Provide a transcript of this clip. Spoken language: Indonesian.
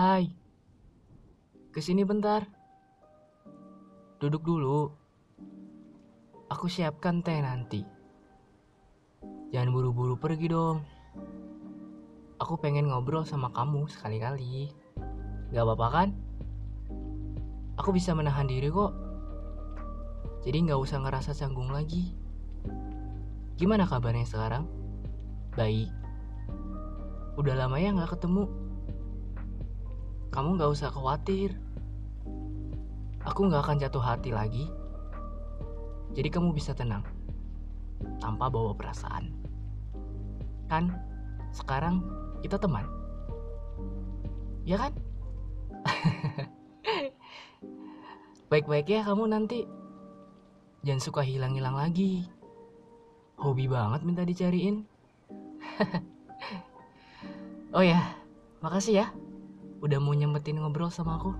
Hai, ke sini bentar. Duduk dulu. Aku siapkan teh nanti. Jangan buru-buru pergi dong. Aku pengen ngobrol sama kamu sekali-kali. Gak apa-apa kan? Aku bisa menahan diri kok. Jadi gak usah ngerasa canggung lagi. Gimana kabarnya sekarang? Baik. Udah lama ya gak ketemu. Kamu gak usah khawatir. Aku gak akan jatuh hati lagi. Jadi kamu bisa tenang. Tanpa bawa perasaan. Kan? Sekarang kita teman. Ya kan? Baik-baik ya kamu nanti. Jangan suka hilang-hilang lagi. Hobi banget minta dicariin. oh ya, makasih ya. Udah mau nyempetin ngobrol sama aku.